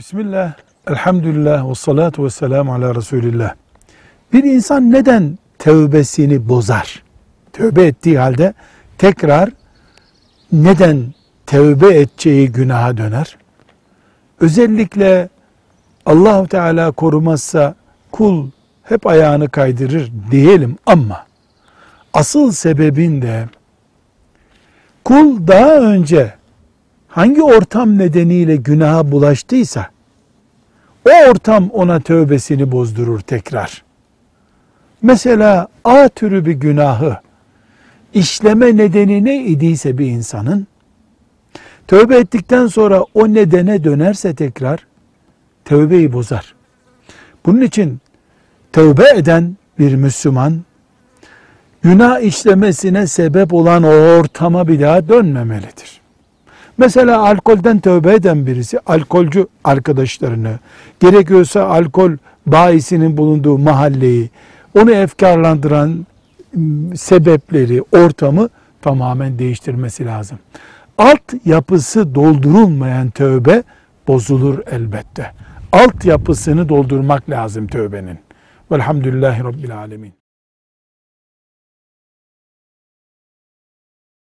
Bismillah, elhamdülillah ve salatu ve selamu ala Resulillah. Bir insan neden tövbesini bozar? Tövbe ettiği halde tekrar neden tövbe edeceği günaha döner? Özellikle Allahu Teala korumazsa kul hep ayağını kaydırır diyelim ama asıl sebebin de kul daha önce hangi ortam nedeniyle günaha bulaştıysa o ortam ona tövbesini bozdurur tekrar. Mesela A türü bir günahı işleme nedeni ne idiyse bir insanın tövbe ettikten sonra o nedene dönerse tekrar tövbeyi bozar. Bunun için tövbe eden bir Müslüman günah işlemesine sebep olan o ortama bir daha dönmemelidir. Mesela alkolden tövbe eden birisi alkolcü arkadaşlarını, gerekiyorsa alkol bayisinin bulunduğu mahalleyi, onu efkarlandıran ım, sebepleri, ortamı tamamen değiştirmesi lazım. Alt yapısı doldurulmayan tövbe bozulur elbette. Alt yapısını doldurmak lazım tövbenin. Velhamdülillahi Rabbil Alemin.